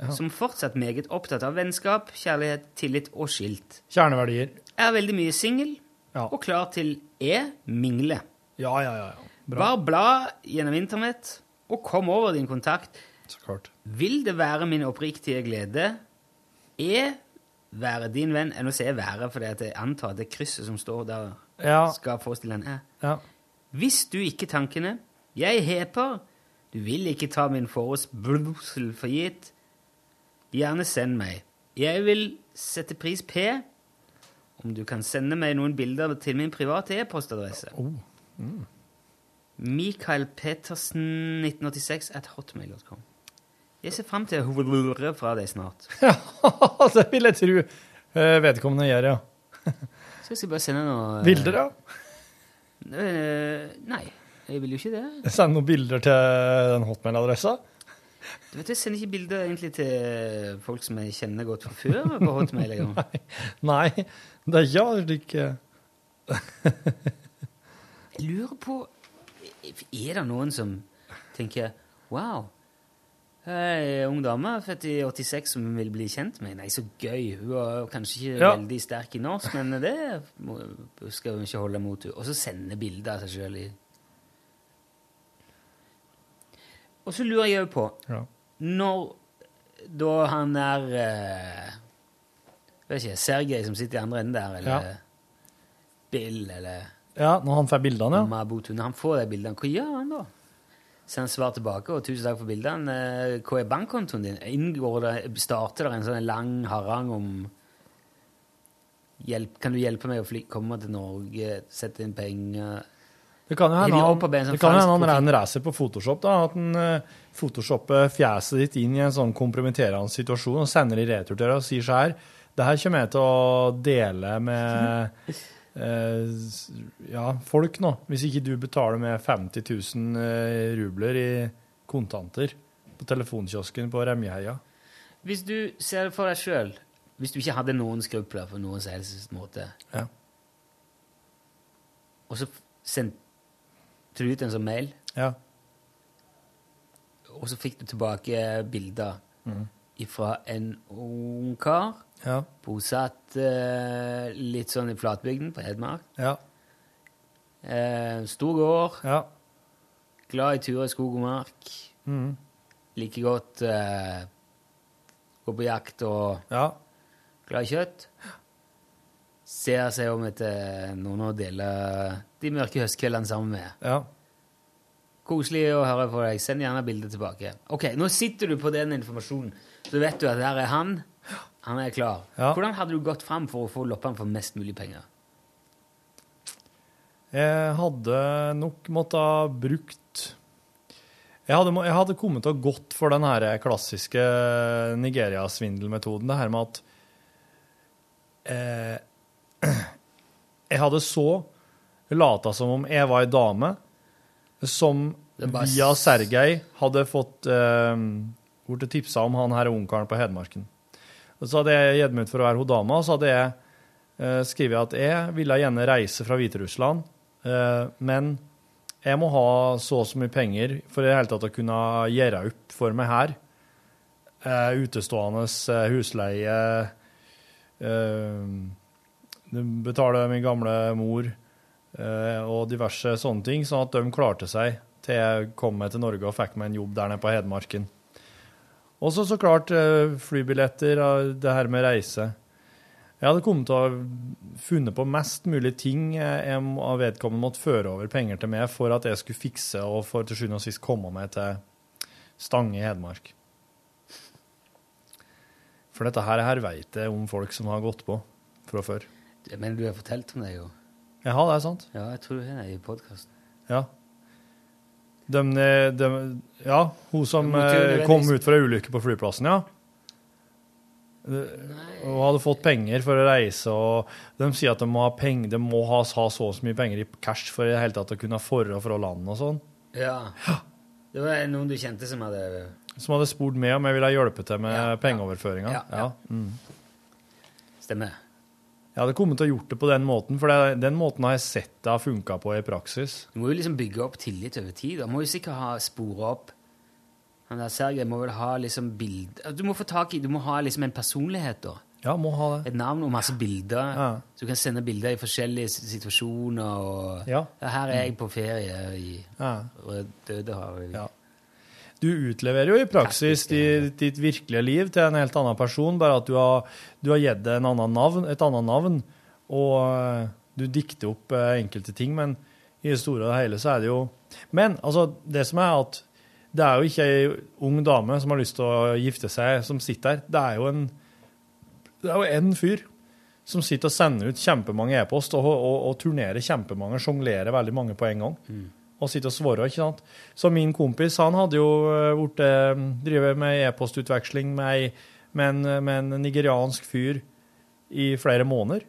Jaha. som fortsatt meget opptatt av vennskap, kjærlighet, tillit og skilt. Kjerneverdier. Er veldig mye singel, Ja. og klar til E, mingle. Ja, ja, ja. ja. Bra. Bare bla gjennom internett, og kom over din kontakt. Så klart. Vil det være min oppriktige glede E være din venn Nå sier jeg være, for jeg antar at det krysset som står der, Ja. skal forestille en æ. Ja. Hvis du ikke tankene Jeg heper Du vil ikke ta min forespørsel for gitt Gjerne send meg Jeg vil sette pris P Om du kan sende meg noen bilder til min private e-postadresse Oh. Mm. Mikael Petersen 1986 at hotmail.com Jeg ser frem til å høre fra deg snart Ja, det vil jeg tro eh, vedkommende gjør, ja. Så jeg skal bare sende noe Bilder, ja. Eh, Nei, jeg vil jo ikke det Send noen bilder til den hotmail-adressa. Du vet, Jeg sender ikke bilder egentlig til folk som jeg kjenner godt fra før på Hotmail. nei, Nei, det gjør du ikke eh, jeg lurer på Er det noen som tenker Wow, ei ung dame født i 86 som vil bli kjent med Nei, så gøy. Hun er kanskje ikke Ja. veldig sterk i norsk, men det skal hun ikke holde mot henne. Og så sende bilder av seg sjøl i Og så lurer jeg òg på Ja. Når da han er eh, Vet ikke, Sergej som sitter i andre enden der, eller Ja. Bill, eller Ja, når han får bildene, ja. Mabutu. Når han får de bildene, hva gjør han da? Send svar tilbake, og tusen takk for bildene. Eh, Hva er bankkontoen din? Inngår det, starter det en sånn lang harang om hjelp, Kan du hjelpe meg å fly, komme til Norge, sette inn penger Det kan jo hende han, sånn han reiser på Photoshop. da, At han uh, photoshopper fjeset ditt inn i en sånn kompromitterende situasjon og sender i retur til deg og sier så her Det her kommer jeg til å dele med ja, folk nå. Hvis ikke du betaler med 50 000 eh, rubler i kontanter på telefonkiosken på Remjeheia. Hvis du ser det for deg sjøl, hvis du ikke hadde noen skrupler på noen som helst måte, Ja. og så sendte du ut en sånn mail, Ja. og så fikk du tilbake bilder mm. fra en ung kar Ja. bosatt eh, litt sånn i flatbygden på Hedmark. Ja. Eh, stor gård, Ja. glad i turer i skog og mark. Mm. Like godt eh, gå på jakt og Ja. glad i kjøtt. Ser seg om etter noen å dele de mørke høstkveldene sammen med. Ja. Koselig å høre på deg. Send gjerne bildet tilbake. Ok, Nå sitter du på den informasjonen, så vet du at der er han. Han er klar. Ja. Hvordan hadde du gått fram for å få loppene for mest mulig penger? Jeg hadde nok måttet ha brukt jeg hadde, jeg hadde kommet til å gått for den her klassiske Nigeria-svindelmetoden. Det her med at eh, Jeg hadde så lata som om jeg var ei dame som via Sergej hadde fått eh, blitt tipsa om han her ungkaren på Hedmarken. Så hadde jeg gitt meg ut for å være hun dama, så hadde jeg eh, skrevet at jeg ville gjerne reise fra Hviterussland, eh, men jeg må ha så og så mye penger for i det hele tatt å kunne gjøre opp for meg her. Eh, utestående eh, husleie Betale min gamle mor og diverse sånne ting, sånn at de klarte seg til jeg kom meg til Norge og fikk meg en jobb der nede på Hedmarken. Og så så klart eh, flybilletter, og det her med reise. Jeg hadde kommet til å funnet på mest mulig ting eh, jeg av vedkommende måtte føre over penger til meg for at jeg skulle fikse og for til sjuende og sist komme meg til Stange i Hedmark. For dette her, her vet jeg om folk som har gått på fra før. Men du har fortalt om det, jo. Jeg har det, sant? Ja, jeg tror det er i podkasten. Ja. De, de, ja, hun som eh, kom ut fra ulykke på flyplassen, ja. Hun hadde fått penger for å reise, og de sier at de må ha, penger, de må ha, ha så og så mye penger i cash for i det hele tatt å kunne forre fra landet og sånn. Ja. Det var noen du kjente som hadde Som hadde spurt meg om jeg ville hjelpe til med pengeoverføringa. Ja, Ja, ja. Mm. Stemmer. Jeg hadde kommet til å gjort det på den måten, for det, den måten har jeg sett det har funka på i praksis. Du må jo liksom bygge opp tillit over tid. Du må jo sikkert ha spora opp Han der Sergej må vel ha liksom bild Du må få tak i Du må ha liksom en personlighet, da. Ja, må ha det. Et navn og masse bilder. Ja. Så du kan sende bilder i forskjellige situasjoner. og Ja. Her er jeg på ferie i Ja. Dødehavet. Ja. Du utleverer jo i praksis ditt, ditt virkelige liv til en helt annen person, bare at du har, du har gitt det en annen navn, et annet navn, og eh, du dikter opp eh, enkelte ting, men i det store og hele så er det jo Men altså, det som er at det er jo ikke ei ung dame som har lyst til å gifte seg, som sitter her. Det er jo en det er jo en fyr som sitter og sender ut kjempemange e-post og, og, og turnerer kjempemange, sjonglerer veldig mange på en gang. Og sitter og svarer, ikke sant. Så min kompis han hadde jo eh, vært, eh, drevet med e-postutveksling med, med, en, med en nigeriansk fyr i flere måneder.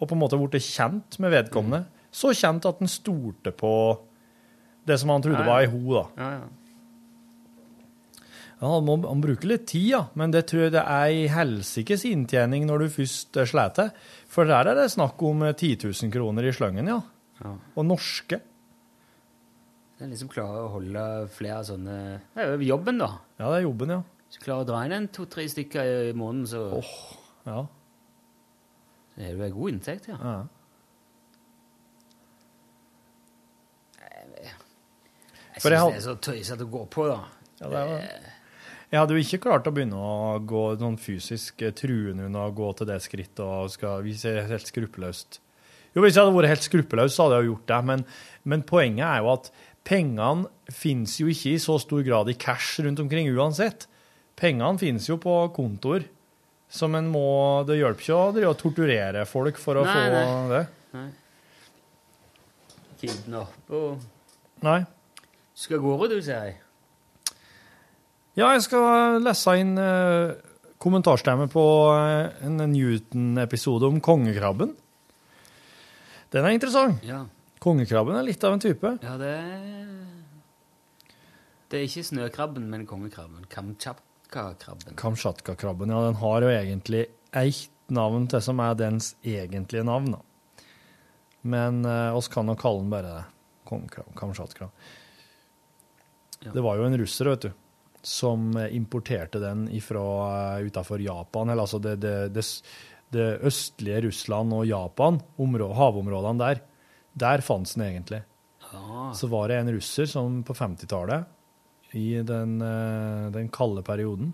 Og på en måte blitt kjent med vedkommende. Så kjent at han stolte på det som han trodde Ja, ja. var ei ho, da. Ja, ja. Ja, han, må, han bruker litt tid, ja, men det tror jeg det er i helsikes inntjening når du først sliter. sleter. For der er det snakk om eh, 10 000 kroner i sløngen, ja. Ja. Og norske. Det er liksom klare å holde flere sånne Det er jo jobben, da. Ja, det er jobben, ja. Hvis du klarer å dra inn en to-tre stykker i måneden, så Åh, Ja. det er det jo god inntekt, ja. ja. Jeg syns had- det er så tøysete å gå på, da. Ja, det var- Jeg hadde jo ikke klart å begynne å gå noen fysisk eh, truende unna å gå til det skrittet og skal er helt skruppeløst. Jo, hvis jeg hadde vært helt skruppeløs, så hadde jeg jo gjort det, men, men poenget er jo at pengene finnes jo ikke i så stor grad i cash rundt omkring uansett. Pengene finnes jo på kontoer. Som en må Det hjelper ikke å torturere folk for å Nei, få nei. det. Nei. Kidnappe og Nei. Skal gå over, du, sier jeg. Ja, jeg skal lese inn uh, kommentarstemme på uh, en Newton-episode om kongekrabben. Den er interessant. Ja. Kongekrabben er litt av en type. Ja, det er Det er ikke snøkrabben, men kongekrabben. Kamtsjatka-krabben. Kamtsjatka-krabben, ja, den har jo egentlig ett navn til som er dens egentlige navn. da. Men eh, oss kan jo kalle den bare. Kongekrabben. Kamtsjatka. Ja. Det var jo en russer, vet du, som eh, importerte den ifra uh, utafor Japan, eller altså det, det, det, det østlige Russland og Japan, områ havområdene der. Der fantes den egentlig. Ah. Så var det en russer som på 50-tallet, i den, eh, den kalde perioden,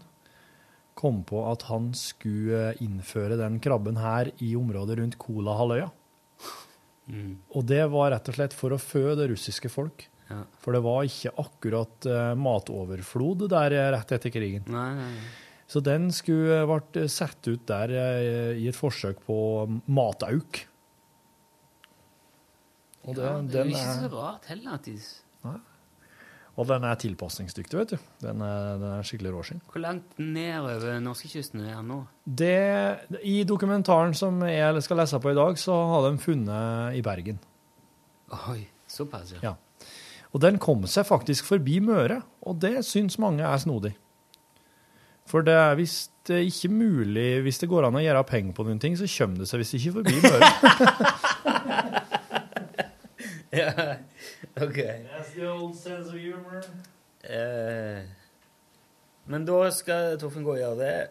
kom på at han skulle innføre den krabben her i området rundt Kolahalvøya. Mm. Og det var rett og slett for å fø det russiske folk. Ja. For det var ikke akkurat eh, matoverflod der eh, rett etter krigen. Nei, nei, nei. Så den skulle ble satt ut der i et forsøk på matauk. Og det, ja, det er jo ikke så rart heller at de Nei. og den er tilpasningsdyktig, vet du. Den er, den er skikkelig råskinn. Hvor langt nedover norskekysten er den nå? Det, I dokumentaren som jeg skal lese på i dag, så har de funnet i Bergen. Oi, såpass, ja. Ja. Og den kom seg faktisk forbi Møre, og det syns mange er snodig. For det er visst ikke mulig Hvis det går an å gjøre penger på noen ting, så kommer det seg visst ikke forbi Møre. ja. OK. That's the old sense of humor. Eh, men da skal Torfinn gå og gjøre det.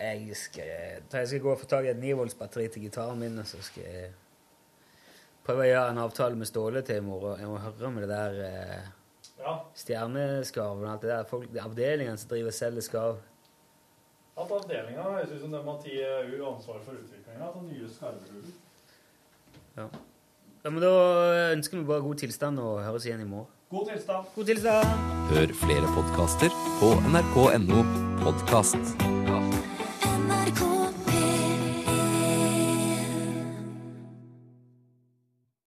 Jeg skal, jeg skal gå og få tak i et 9-volts-batteri til gitaren min, og så skal jeg prøve å gjøre en avtale med Ståle til i morgen. Jeg må høre med det der eh, Ja. stjerneskarven og alt det der. Folk, avdelingen som driver og selger skarv. At avdelinga høres ut som de har tatt ansvar for utviklinga av nye skarvehuler. Ja. Ja, men da ønsker vi bare god tilstand og høres igjen i morgen. God tilstand. God tilstand! Hør flere podkaster på nrk.no podkast.